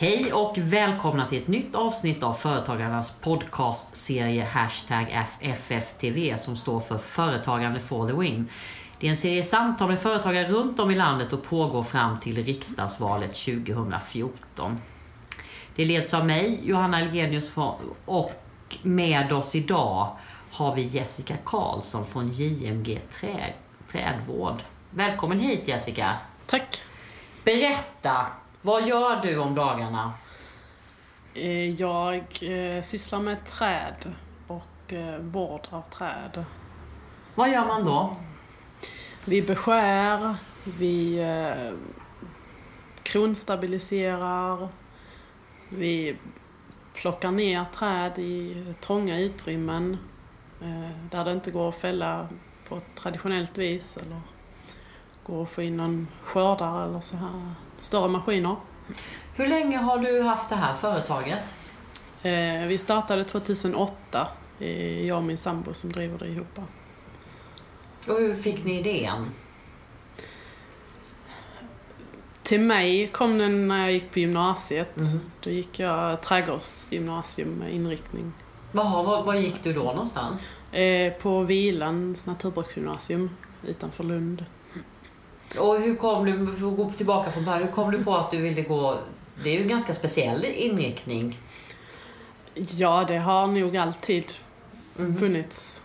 Hej och välkomna till ett nytt avsnitt av Företagarnas podcastserie Hashtag FFTV som står för Företagande for the win. Det är en serie samtal med företagare runt om i landet och pågår fram till riksdagsvalet 2014. Det leds av mig, Johanna Elgenius och med oss idag har vi Jessica Karlsson från JMG Trä, Trädvård. Välkommen hit Jessica! Tack! Berätta, vad gör du om dagarna? Eh, jag eh, sysslar med träd och eh, vård av träd. Vad gör man då? Vi beskär, vi kronstabiliserar, vi plockar ner träd i trånga utrymmen där det inte går att fälla på ett traditionellt vis eller går att få in någon skördare eller så här större maskiner. Hur länge har du haft det här företaget? Eh, vi startade 2008. Jag och min sambo som driver det ihop. Och hur fick ni idén? Till mig kom den när jag gick på gymnasiet. Mm. Då gick jag trädgårdsgymnasium med inriktning. Vaha, var, var gick du då någonstans? Eh, på Vilans naturbruksgymnasium utanför Lund. Och hur kom du, för att gå tillbaka från början, hur kom du på att du ville gå, det är ju en ganska speciell inriktning. Ja, det har nog alltid mm. funnits.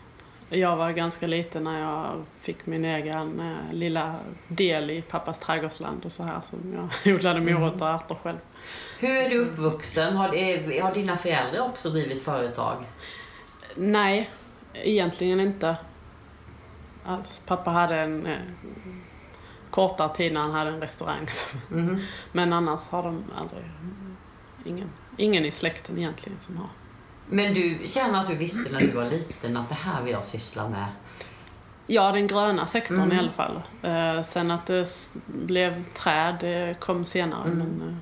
Jag var ganska liten när jag fick min egen eh, lilla del i pappas trädgårdsland och så här som jag odlade mm. morötter och ärtor själv. Hur är du uppvuxen? Har, har dina föräldrar också drivit företag? Nej, egentligen inte alls. Pappa hade en eh, kortare tid när han hade en restaurang. Mm. Men annars har de aldrig, ingen, ingen i släkten egentligen som har. Men du känner att du visste när du var liten att det här vill jag syssla med? Ja, den gröna sektorn mm. i alla fall. Eh, sen att det blev träd, det kom senare. Mm. Men, eh.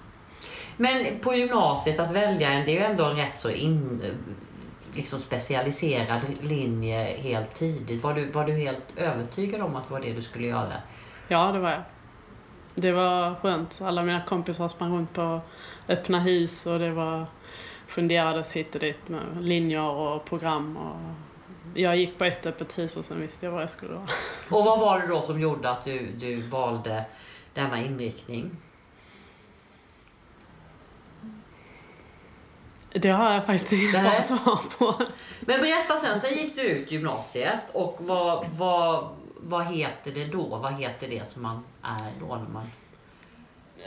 men på gymnasiet, att välja en, det är ju ändå en rätt så in, liksom specialiserad linje helt tidigt. Var du, var du helt övertygad om att det var det du skulle göra? Ja, det var jag. Det var skönt. Alla mina kompisar sprang runt på öppna hus och det var funderades hit och dit med linjer och program. Och jag gick på ett öppet hus och sen visste jag vad jag skulle vara. Och vad var det då som gjorde att du, du valde denna inriktning? Det har jag faktiskt inte bra svar på. Men berätta sen, sen gick du ut gymnasiet och vad, vad, vad heter det då? Vad heter det som man är då när man...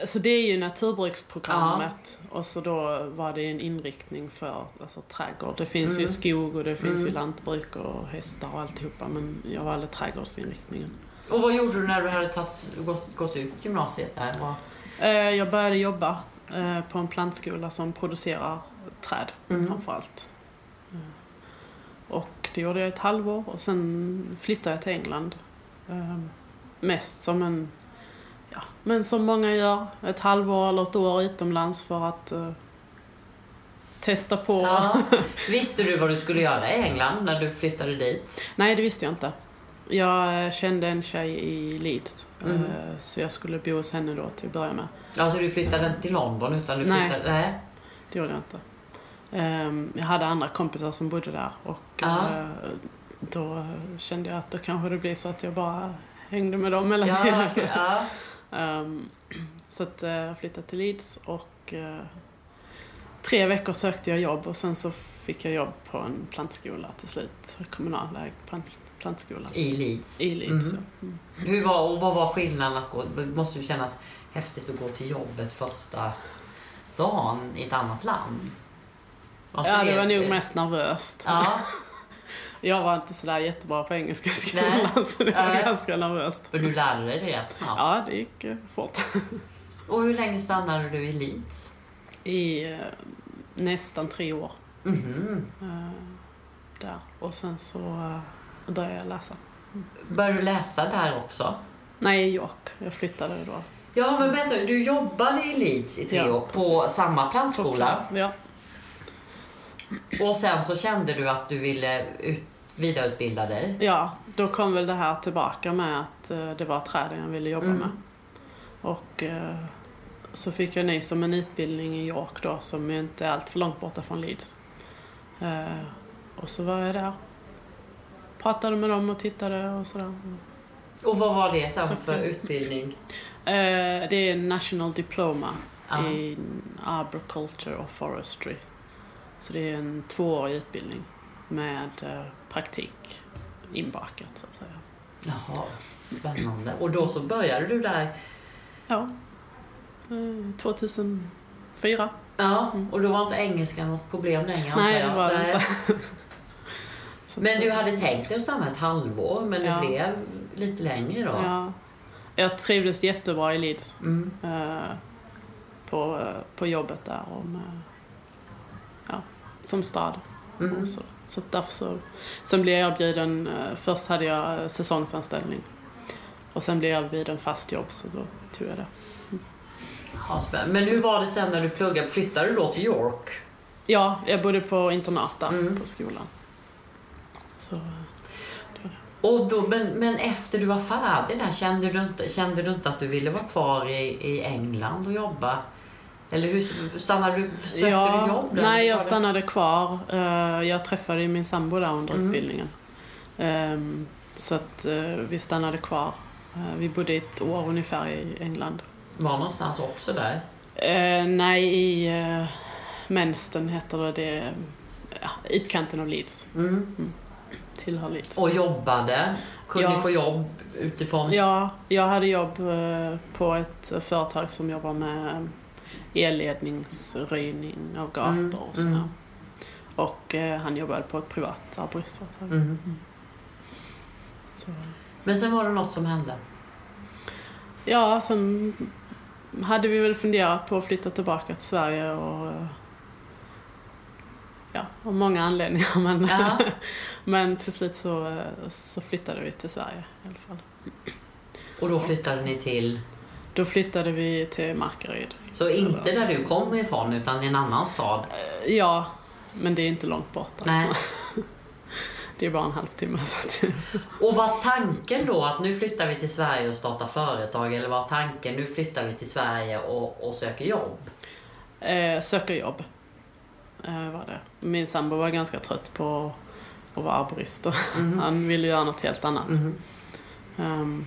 Så det är ju naturbruksprogrammet ja. och så då var det en inriktning för alltså, trädgård. Det finns mm. ju skog och det finns mm. ju lantbruk och hästar och alltihopa men jag valde trädgårdsinriktningen. Och vad gjorde du när du hade tagit, gått, gått ut gymnasiet där? Eh, jag började jobba eh, på en plantskola som producerar träd mm. framförallt. Och det gjorde jag ett halvår och sen flyttade jag till England. Um, mest som en, ja, men som många gör, ett halvår eller ett år utomlands för att uh, testa på. Ja. Visste du vad du skulle göra i England när du flyttade dit? Nej, det visste jag inte. Jag kände en tjej i Leeds, mm. så jag skulle bo hos henne då till att börja med. Alltså du flyttade inte till London utan du flyttade... Nej, nej. det gjorde jag inte. Um, jag hade andra kompisar som bodde där och då kände jag att då kanske det blir så att jag bara hängde med dem hela tiden. Ja, ja. um, så att uh, jag flyttade till Leeds och uh, tre veckor sökte jag jobb och sen så fick jag jobb på en plantskola till slut. Kommunalägd plant, plantskola. I Leeds? I Leeds, mm. Mm. Hur var, och vad var skillnaden att gå? Det måste ju kännas häftigt att gå till jobbet första dagen i ett annat land. Ja, det var nog mest nervöst. Ja. Jag var inte sådär jättebra på engelska i skolan Nej. så det var Nej. ganska nervöst. För du lärde dig det rätt snabbt? Ja, det gick eh, fort. Och hur länge stannade du i Leeds? I eh, nästan tre år. Mm -hmm. eh, där. Och sen så eh, började jag läsa. Mm. Började du läsa där också? Nej, i York. Jag flyttade då. Ja, men vänta, du jobbade i Leeds i tre ja, år på precis. samma plantskola? Ja. Och sen så kände du att du ville ut, vidareutbilda dig? Ja, då kom väl det här tillbaka med att uh, det var träden jag ville jobba mm. med. Och uh, så fick jag nys om en utbildning i York då som inte är allt för långt borta från Leeds. Eh, och så var jag där. Pratade med dem och tittade och sådär. Och vad var det sen Så för utbildning? Eh, det är National Diploma Ja. i Arboriculture och Forestry. Så det är en tvåårig utbildning med eh, praktik inbakat så att säga. Jaha, spännande. Och då så började du där. Ja, eh, 2004. Ja, Mm. och då var inte engelska något problem längre Nej, det var det inte. Men du hade tänkt dig att stanna ett halvår, men det Ja. blev lite längre då? Ja. Jag trivdes jättebra i Leeds. Mm. eh, på, eh, på jobbet där. Och med, ja, som stad. Mm. Och Så, så därför så, sen blev jag erbjuden, eh, först hade jag eh, säsongsanställning. Och sen blev jag erbjuden fast jobb så då tog jag det. Spännande. men hur var det sen när du pluggade? Flyttade du då till York? Ja, jag bodde på internat där Mm. på skolan. Så, eh, Och då, men, men efter du var färdig där, kände du inte, kände du inte att du ville vara kvar i, i England och jobba? Eller hur stannade du, sökte ja, du jobb? Nej, jag stannade kvar. Eh, Jag träffade min sambo där under Mm. utbildningen. Ehm, Så att eh, vi stannade kvar. Eh, Vi bodde ett år ungefär i England. Var någonstans också där? Nej, i Menston heter det. det ja, utkanten av Leeds. Mm. Tillhör Leeds. Och jobbade? Kunde Ja. ni få jobb utifrån? Ja, jag hade jobb på ett företag som jobbar med elledningsröjning av gator Mm, och sådär. mm. Och eh, han jobbade på ett privat arboristföretag. Mm. Men sen var det något som hände? ja, sen hade vi väl funderat på att flytta tillbaka till Sverige och ja, av många anledningar. Men, Ja. men till slut så, så flyttade vi till Sverige i alla fall. Och då flyttade ni till? Då flyttade vi till Markaryd. Så inte där du kommer ifrån, utan i en annan stad? Eh, Ja, men det är inte långt borta. Nej. Det är bara en halvtimme. Så Och var tanken då att nu flyttar vi till Sverige och startar företag? Eller var tanken nu flyttar vi till Sverige och, och söker jobb? eh, söker jobb. Eh, var det. Min sambo var ganska trött på att vara arborist och Mhm. han ville göra något helt annat. Mhm. Ehm,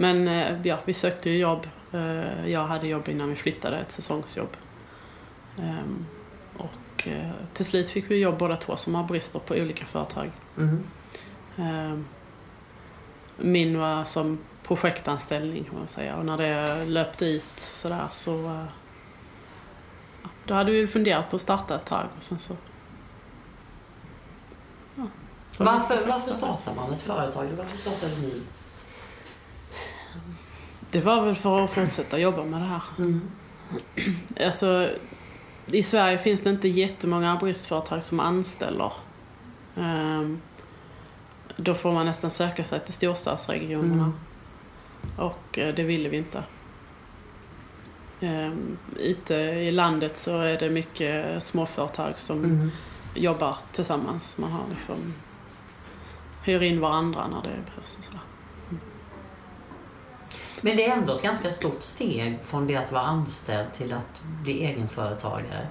men eh, ja, vi sökte ju jobb. Eh, jag hade jobb innan vi flyttade, ett säsongsjobb. Ehm, och eh, till slut fick vi jobb båda två som arborister på olika företag. Ehm, Min var som projektanställning kan man säga och när det löpte ut sådär så då hade vi funderat på att starta ett tag och sen så ja, Varför, varför startar man ett företag? Varför startade ni? Det var väl för att fortsätta jobba med det här. Mm. Alltså, I Sverige finns det inte jättemånga arboristföretag som anställer. Ehm, då får man nästan söka sig till storstadsregionerna. Mm. Och eh, det ville vi inte. Um, ute i landet så är det mycket småföretag som Mhm. jobbar tillsammans. Man har liksom hyr in varandra när det behövs och sådär. Men det är ändå ett ganska stort steg från det att vara anställd till att bli egenföretagare.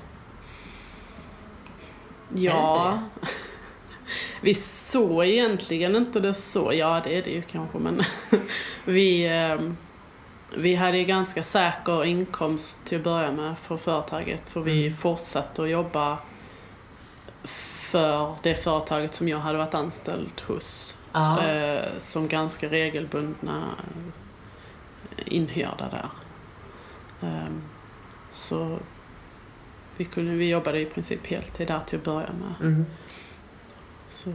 Ja. Vi såg egentligen inte det så. Ja, det är det ju kanske, men vi, ehm, vi hade ju ganska säker inkomst till att börja med på företaget. För vi Mm. fortsatte att jobba för det företaget som jag hade varit anställd hos. Ja. Eh, som ganska regelbundna inhyrda där. Ehm, så vi, kunde, vi jobbade i princip heltid där till att börja med. Mhm. Så,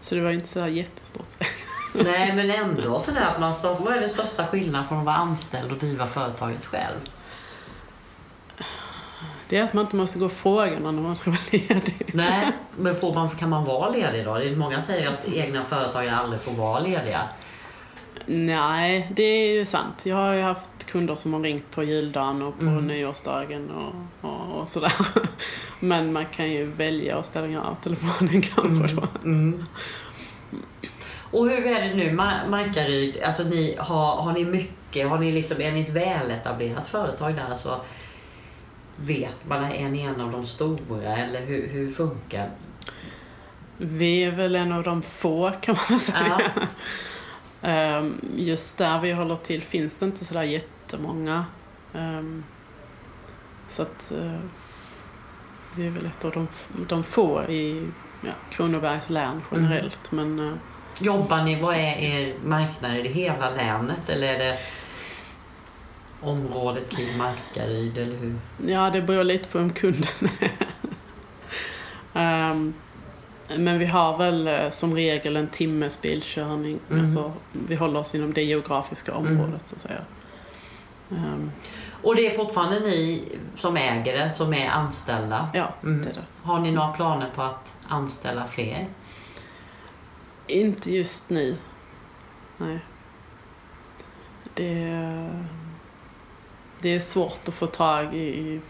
så det var inte så jättestort. Nej, men ändå sådär att man startar. Vad är den största skillnaden från att vara anställd och driva företaget själv? Det är att man inte måste gå och fråga någon när man ska vara ledig. Nej, men får man, kan man vara ledig då? Många säger att egna företagare aldrig får vara lediga. Nej, det är ju sant. Jag har ju haft kunder som har ringt på juldagen och på Mm. nyårsdagen och, och, och sådär. Men man kan ju välja att stänga av telefonen kanske då. Mm. Och hur är det nu, Ma- Markaryd? Alltså ni, har, har ni mycket? Har ni liksom, är ni ett väletablerat företag där så vet man, är ni en av de stora eller hur, hur funkar Vi är väl en av de få kan man säga. Ja. Ehm, just där vi håller till finns det inte sådär jättemånga. Ehm, så att eh, vi är väl ett av de, de få i ja, Kronobergs län generellt. Mm. Men, eh, Jobbar ni, vad är er marknad? Är det hela länet eller är det området kring Markaryd eller hur? Ja, det beror lite på vem kunden är. um, men vi har väl eh, som regel en timmes bilkörning. Mm. Alltså, vi håller oss inom det geografiska mm. området mm. så att säga. Um, och det är fortfarande ni som äger det, som är anställda? Ja, mm. det är det. Har ni några planer på att anställa fler? Inte just nu. Nej. Det, det är svårt att få tag i,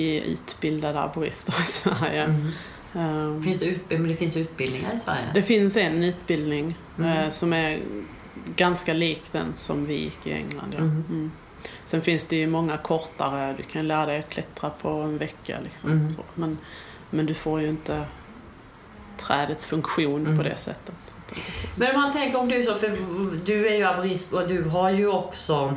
i utbildade arborister i Sverige. Mm. Um, finns det, utbildning, det finns utbildningar i Sverige? Det finns en utbildning mm. eh, som är ganska lik den som vi gick i England. Ja. Mm. Mm. Sen finns det ju många kortare, du kan lära dig att klättra på en vecka. Liksom, mm. men, men du får ju inte trädets funktion på mm. det sättet. Men om man tänker om du så, för du är ju aborist och du har ju också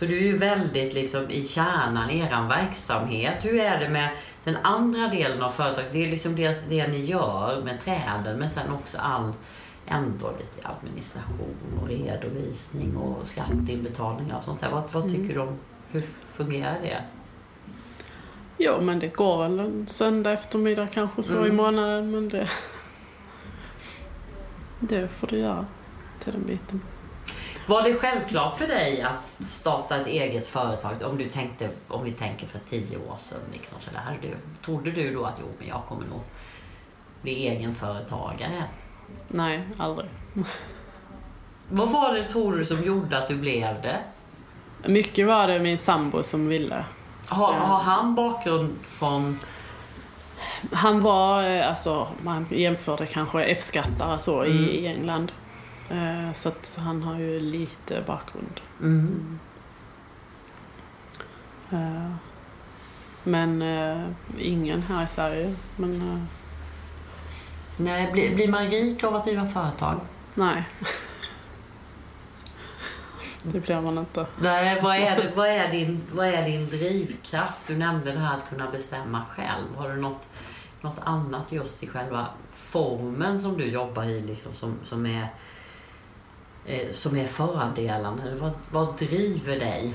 så du är ju väldigt liksom i kärnan i er verksamhet. Hur är det med den andra delen av företaget? Det är liksom det, det ni gör med träden men sen också all ändå lite administration och redovisning och skatteinbetalningar och sånt där. Vad, vad tycker mm. du om hur fungerar det? Jo, men det går väl en söndag eftermiddag kanske så mm. i månaden, men det... Det får du göra till den biten. Var det självklart för dig att starta ett eget företag? Om, du tänkte, om vi tänker för tio år sedan. Liksom, så där, du, trodde du då att jo, men jag kommer nog bli egenföretagare? Nej, aldrig. Vad var det, tror du, som gjorde att du blev det? Mycket var det min sambo som ville. Har, har han bakgrund från... Han var, eh, alltså, man jämförde kanske F-skattare så mm. i England. Eh, så att han har ju lite bakgrund. Mm. Mm. Men ingen här i Sverige. Men, Nej, blir, blir man rik av att driva företag? Nej. Det blir man inte. Nej, vad är, vad, är din, vad är din drivkraft? Du nämnde det här att kunna bestämma själv. Har du något, något annat just i själva formen som du jobbar i liksom, som, som är eh, som är fördelarna? Eller vad, vad driver dig?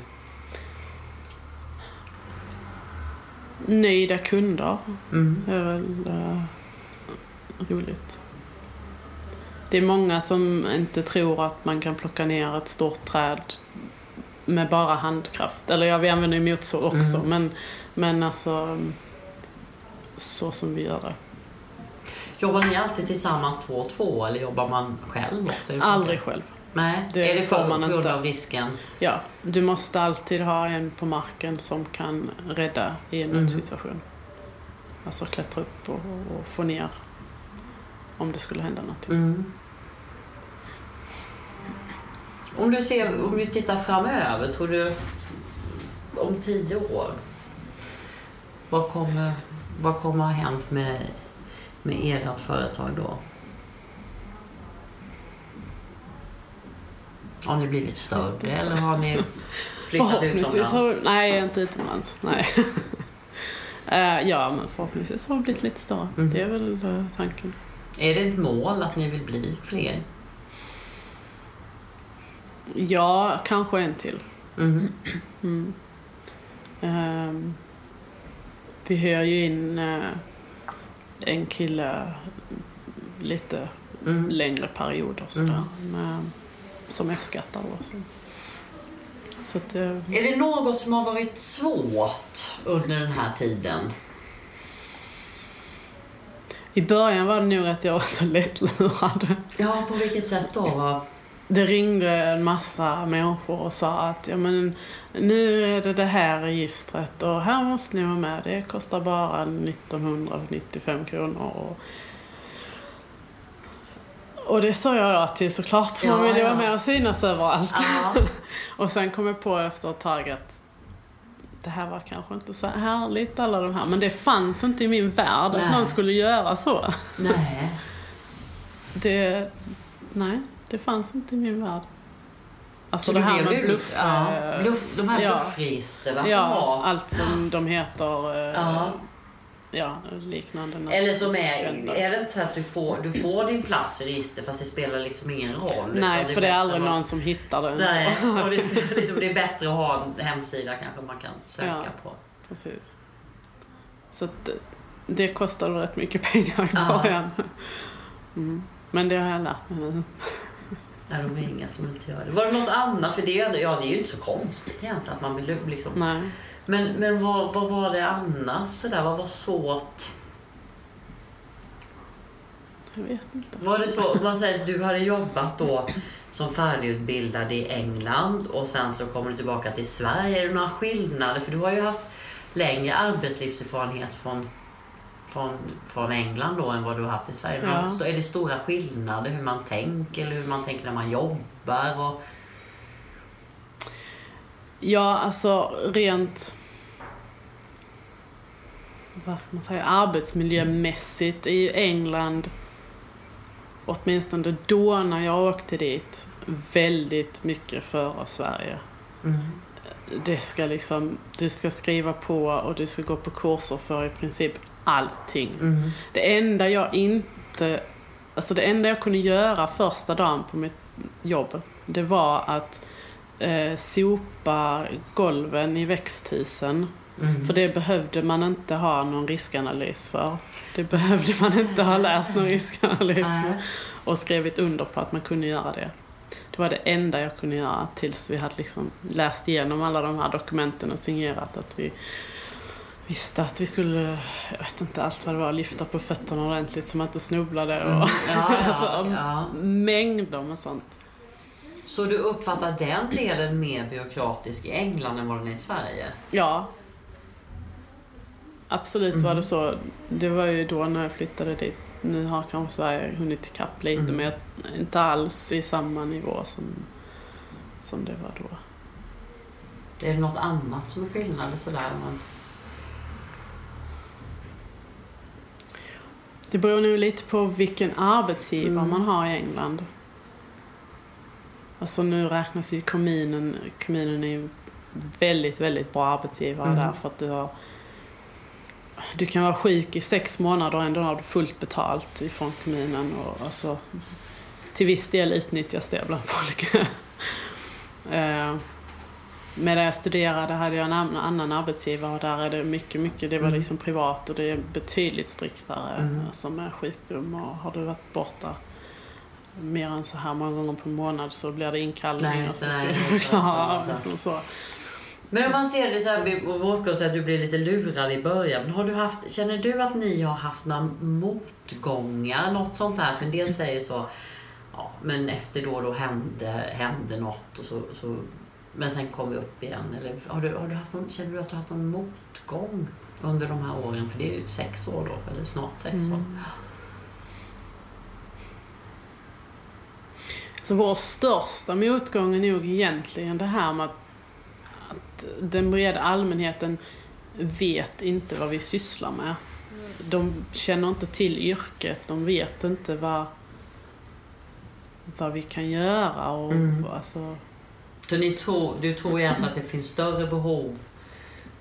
Nöjda kunder mm. är väl uh, roligt. Det är många som inte tror att man kan plocka ner ett stort träd med bara handkraft. Eller ja, vi använder ju motorsåg också, mm. men, men alltså så som vi gör det. Jobbar ni alltid tillsammans två och två eller jobbar man själv också? Aldrig själv. Nej, det är det för man grund av risken? Ja, du måste alltid ha en på marken som kan rädda i en. Mm. Alltså klättra upp och, och, få ner om det skulle hända någonting. Mm. Om du ser, om vi tittar framöver, tror du om tio år, vad kommer, vad kommer ha hänt med, med ert företag då? Har ni blivit större eller har ni flyttat utomlands? Har, nej, inte utomlands. Nej. uh, ja, men förhoppningsvis har vi blivit lite större. Mm. Det är väl uh, tanken. Är det ett mål att ni vill bli fler? Ja, kanske en till. Mm. Mm. Um, vi hyr ju in uh, en kille lite mm. längre perioder sådär. Mm. Som F-skattar. Så. Att, uh, är det något som har varit svårt under den här tiden? I början var det nog att jag var så lättlurad. Ja, på vilket sätt då? Det ringde en massa människor och sa att ja, men, nu är det det här registret och här måste ni vara med. Det kostar bara 1995 kronor. Och, Och det sa jag ja till såklart. Man Ja, vill ju vara med och synas överallt. Ja. och sen kom jag på efter ett tag att det här var kanske inte så härligt alla de här. Men det fanns inte i min värld Nej. att någon skulle göra så. Nej. Det, nej, det fanns inte i min värld. Alltså Så det här med bluff. Ja, eh, bluff de här ja. bluffregistren som Ja, allt som de heter. eh, Ja. Ja, liknande. Eller som är, kända. är det inte så att du får, du får din plats i registret fast det spelar liksom ingen roll? Nej, för det är aldrig att- någon som hittar den. Nej, och det, liksom, det är bättre att ha en hemsida kanske man kan söka Ja. på. Precis. Så att det, det kostade rätt mycket pengar i Ja. början. Mm. Men det har jag lärt mig nu. När de ringer att de inte gör det. Var det något annat? För det är ju, ja, det är ju inte så konstigt egentligen att man vill liksom... Nej. Men, men vad, vad var det annars sådär? Vad var svårt? Jag vet inte. Var det så, man säger att du hade jobbat då som färdigutbildad i England och sen så kommer du tillbaka till Sverige. Är det några skillnader? För du har ju haft längre arbetslivserfarenhet från, från, från England då än vad du har haft i Sverige. Ja. Är det stora skillnader hur man tänker eller hur man tänker när man jobbar? Och, Ja, alltså rent... Vad ska man säga? Arbetsmiljömässigt i England, åtminstone då när jag åkte dit, väldigt mycket före Sverige. mm. Det ska liksom, du ska skriva på och du ska gå på kurser för i princip allting. Mm. Det enda jag inte... Alltså det enda jag kunde göra första dagen på mitt jobb, det var att eh, sopa golven i växthusen. Mm. För det behövde man inte ha någon riskanalys för. Det behövde man inte ha läst någon riskanalys för. Och skrivit under på att man kunde göra det. Det var det enda jag kunde göra tills vi hade liksom läst igenom alla de här dokumenten och signerat att vi visste att vi skulle, jag vet inte allt vad det var, lyfta på fötterna ordentligt så man inte snubblade och Mm. Ja, ja, alltså, ja. mängder med sånt. Så du uppfattar den delen mer byråkratisk i England än vad den är i Sverige? Ja. Absolut var Mm. det så. Det var ju då när jag flyttade dit. Nu har kanske Sverige hunnit ikapp lite Mm. men inte alls i samma nivå som, som det var då. Är det något annat som är skillnad sådär? Man... Det beror nog lite på vilken arbetsgivare Mm. man har i England. Alltså nu räknas ju kommunen, kommunen är ju väldigt, väldigt bra arbetsgivare Mm. där för att du har du kan vara sjuk i sex månader och ändå har du fullt betalt ifrån kommunen. Och alltså, till viss del utnyttjas det bland folk. eh, medan jag studerade hade jag en annan- arbetsgivare och där är det mycket, mycket, det var Mm. liksom privat och det är betydligt striktare Mm. som är sjukdom och har du varit borta mer än så här många gånger på en månad så blir det inkallning Nej, och så nej, så, så. liksom så. Men om man ser det så här, råkar säga att du blir lite lurad i början. Men har du haft, känner du att ni har haft några motgångar? Något sånt här? För en del säger så, ja men efter då då hände, hände något och så, så men sen kom vi upp igen. Eller har du, har du haft någon, känner du att du har haft någon motgång under de här åren? För det är ju sex år då, eller snart sex år. Mm. Så vår största motgång är nog egentligen det här med att, att den breda allmänheten vet inte vad vi sysslar med. De känner inte till yrket, de vet inte vad, vad vi kan göra. Och, Mm. alltså, Så ni tror, du tror egentligen att det finns större behov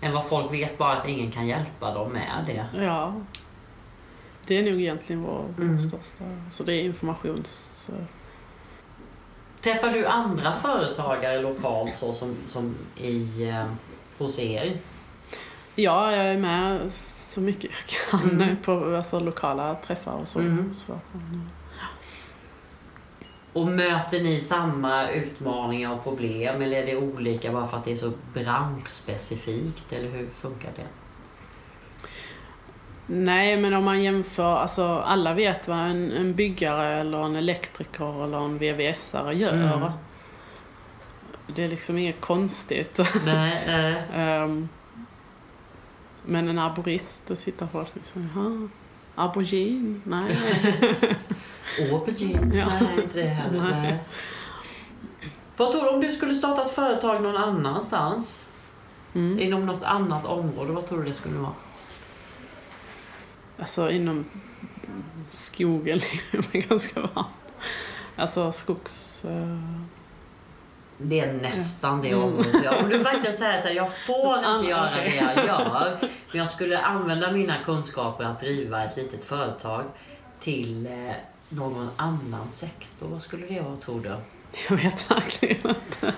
än vad folk vet, bara att ingen kan hjälpa dem med det? ja, det är nog egentligen vår, Mm. största... Så det är informations... Träffar du andra företagare lokalt så som, som i, eh, hos er? Ja, jag är med så mycket jag kan Mm. på alltså, lokala träffar och så. Mm. så Och möter ni samma utmaningar och problem eller är det olika bara för att det är så branschspecifikt? Eller hur funkar det? Nej, men om man jämför, alltså alla vet vad en, en byggare eller en elektriker eller en VVS-are gör. Mm. Det är liksom inget konstigt. Nej, nej. Ehm, men en arborist, då sitter folk liksom, jaha, aubergine? Nej. Aubergine? Ja. Nej, inte det heller. Nej. Nej. Vad tror du om du skulle starta ett företag någon annanstans? Mm. Inom något annat område, vad tror du det skulle vara? Alltså inom skogen är det ganska varmt. Alltså skogs... Uh... Det är nästan det mm. området. Om du faktiskt säger så här, jag får inte göra okay. det jag gör. Men jag skulle använda mina kunskaper att driva ett litet företag till eh, någon annan sektor. Vad skulle det vara tror du? Jag vet verkligen inte.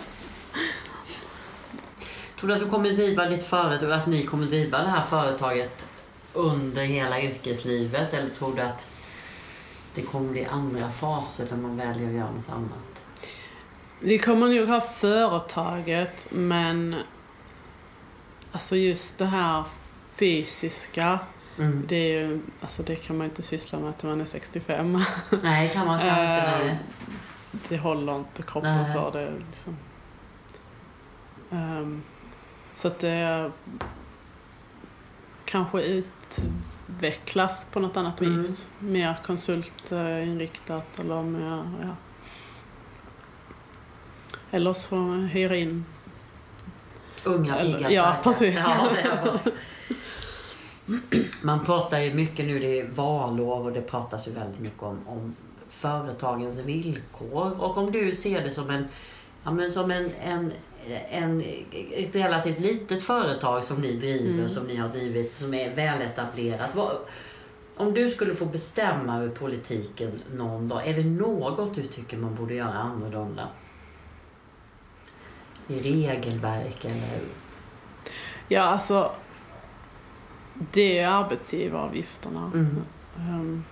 Tror du att du kommer driva ditt företag, att ni kommer driva det här företaget under hela yrkeslivet? Eller tror du att det kommer bli andra faser där man väljer att göra något annat? Vi kommer nog ha företaget, men alltså just det här fysiska Mm. Det, är ju, alltså det kan man inte syssla med till man är 65. Nej, kan man inte. Nej. Det håller inte kroppen nej. för det. Liksom. Um, så att det kanske utvecklas på något annat mm. vis. Mer konsultinriktat eller mer, ja. Eller så hyra in Unga, pigga, Ja, precis. Ja, Man pratar ju mycket nu, det är valår och det pratas ju väldigt mycket om, om företagens villkor. Och om du ser det som en, ja, men som en, en, en, ett relativt litet företag som ni driver, mm. som ni har drivit, som är väletablerat. Om du skulle få bestämma över politiken någon dag, är det något du tycker man borde göra annorlunda? I regelverk eller? Ja, alltså det är arbetsgivaravgifterna. Mm. Um,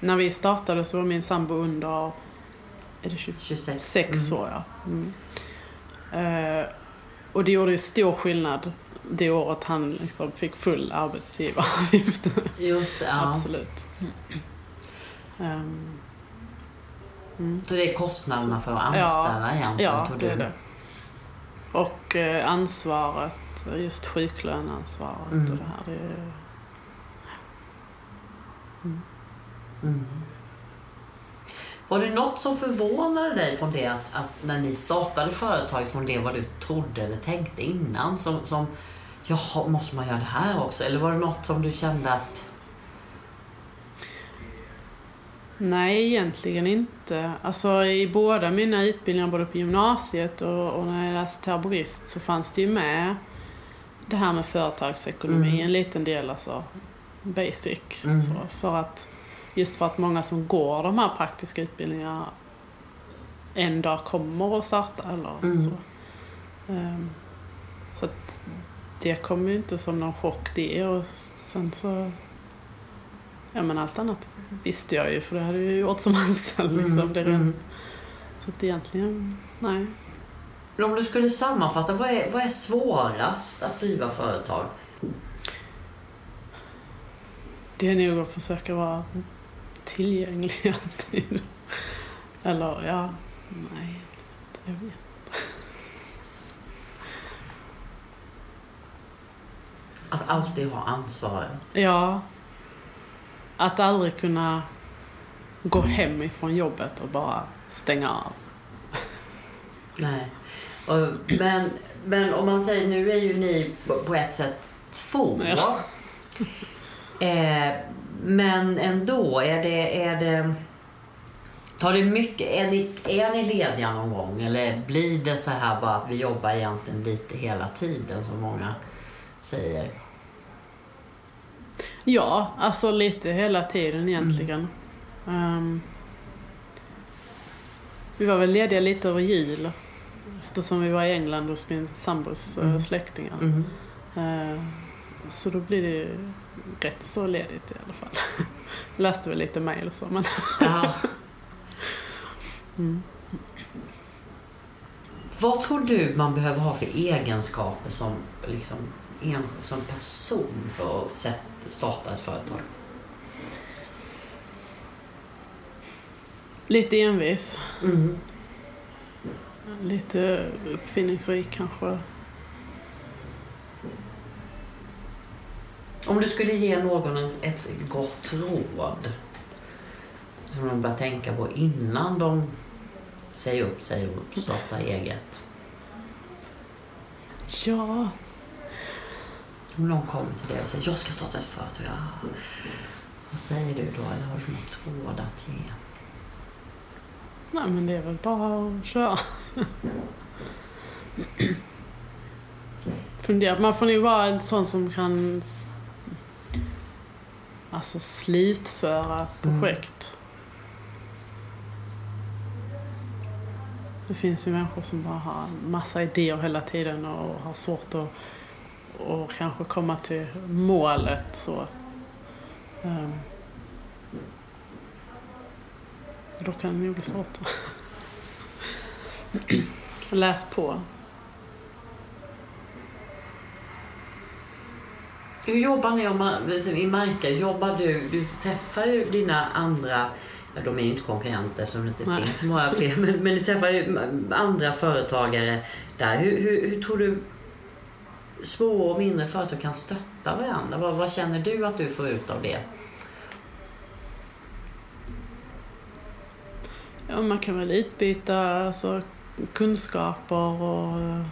när vi startade så var min sambo under är det 26, 26 mm. år. Ja. Mm. Uh, och det gjorde ju stor skillnad det året han liksom fick full arbetsgivaravgift. Just det, ja. Absolut. Um, mm. Så det är kostnaderna för att anställa ja, egentligen? Ja, det är det. Och eh, ansvaret just sjuklöneansvaret mm. och det här. Det är... mm. Mm. Var det något som förvånade dig från det att, att, när ni startade företaget från det vad du trodde eller tänkte innan? Som, som jaha, måste man göra det här också? Eller var det något som du kände att Nej, egentligen inte. Alltså i båda mina utbildningar, både på gymnasiet och, och när jag läste terrorist, så fanns det ju med det här med företagsekonomi mm. en liten del alltså basic. Mm. Så, för att, just för att många som går de här praktiska utbildningarna en dag kommer att starta eller mm. så. Um, så att det kommer ju inte som någon chock det och sen så Ja men allt annat visste jag ju för det hade jag gjort som anställd liksom. Mm. Det mm. Så att egentligen, nej. Men om du skulle sammanfatta, vad är, vad är svårast att driva företag? Det är nog att försöka vara tillgänglig alltid. Eller ja, nej, jag vet Att alltid ha ansvaret? Ja. Att aldrig kunna gå hem ifrån jobbet och bara stänga av. Nej. Men, men om man säger, nu är ju ni på ett sätt två. Ja. Eh, men ändå, är det, är det... Tar det mycket, är ni, är ni lediga någon gång eller blir det så här bara att vi jobbar egentligen lite hela tiden som många säger? Ja, alltså lite hela tiden egentligen. Mm. Um, vi var väl lediga lite över jul eftersom vi var i England hos min sambos eh, mm. släktingar. Mm. Uh, så då blir det rätt så ledigt i alla fall. Läste väl lite mejl och så men... mm. Vad tror du man behöver ha för egenskaper som, liksom, en, som person för att starta ett företag? Lite envis. Mm lite uppfinningsrik kanske. Om du skulle ge någon ett gott råd, som de bör tänka på innan de säger upp sig och startar eget? Ja. Om någon kommer till dig och säger jag ska starta ett företag. Ja. Vad säger du då? Eller har du något råd att ge? Nej, men det är väl bara att köra. Fundera. Man får nog vara en sån som kan alltså slutföra projekt. Det finns ju människor som bara har massa idéer hela tiden och har svårt att och kanske komma till målet. Så. Um, då kan det ju bli svårt. Läs på. Hur jobbar ni om man, i Marka? Jobbar du, du träffar ju dina andra Ja, de är ju inte konkurrenter som det inte Nej. finns många fler. Men, men du träffar ju andra företagare där. Hur, hur, hur tror du små och mindre företag kan stötta varandra? Vad, vad känner du att du får ut av det? Ja, man kan väl utbyta alltså, kunskaper och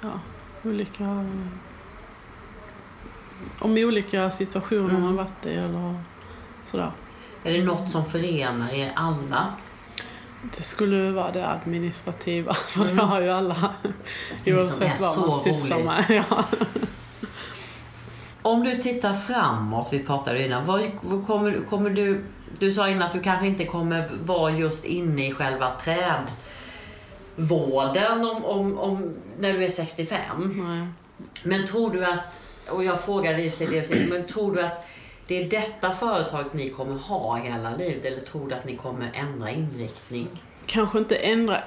ja, olika om olika situationer mm. man varit i eller sådär. Är det något som förenar er alla? Det skulle vara det administrativa, för mm. det har ju alla. Oavsett vad man sysslar med. Ja. Om du tittar framåt, vi pratade innan. Vad, vad kommer, kommer du, du sa innan att du kanske inte kommer vara just inne i själva trädvården om, om, om, när du är 65. Nej. Men tror du att, och jag frågade i och för sig men tror du att det är detta företag ni kommer ha hela livet eller tror du att ni kommer ändra inriktning? Kanske inte ändra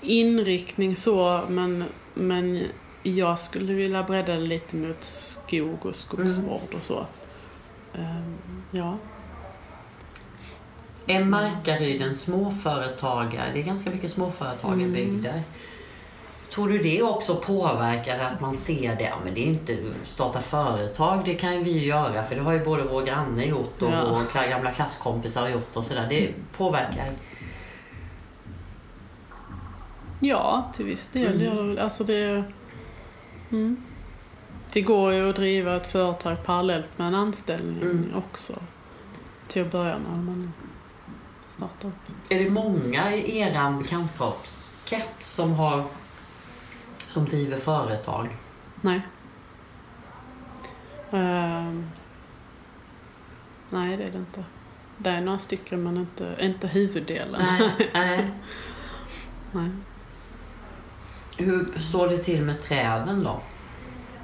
inriktning så, men, men jag skulle vilja bredda det lite mot skog och skogsvård och så. Um, ja. Är Markaryd en småföretagare? Det är ganska mycket småföretagarbygder. Mm. Tror du det också påverkar att man ser det? Ja, men det är inte starta företag, det kan ju vi göra för det har ju både vår granne gjort och ja. våra gamla klasskompisar gjort och sådär. Det påverkar. Ja, till viss del mm. det. Alltså det, mm. det går ju att driva ett företag parallellt med en anställning mm. också. Till att börja med. Man startar upp. Är det många i er bekantskapskrets som har som driver företag? Nej. Uh, nej, det är det inte. Det är några stycken men inte, inte huvuddelen. Nej, nej. nej. Hur står det till med träden då?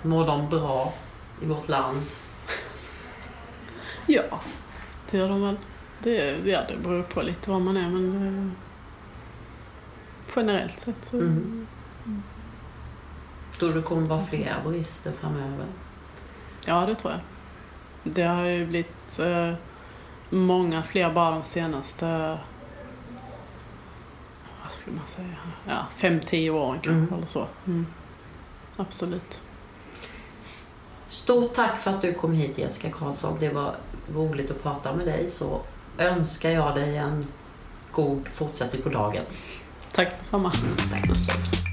Mår de bra i vårt land? Ja, det gör de väl. Det, ja, det beror på lite var man är men eh, generellt sett så mm. Tror du det kommer vara fler brister framöver? Ja, det tror jag. Det har ju blivit eh, många fler bara de senaste vad ska man säga, ja, fem, tio åren kanske mm. eller så. Mm. Absolut. Stort tack för att du kom hit Jessica Karlsson. Det var roligt att prata med dig. Så önskar jag dig en god fortsättning på dagen. Tack detsamma. Tack.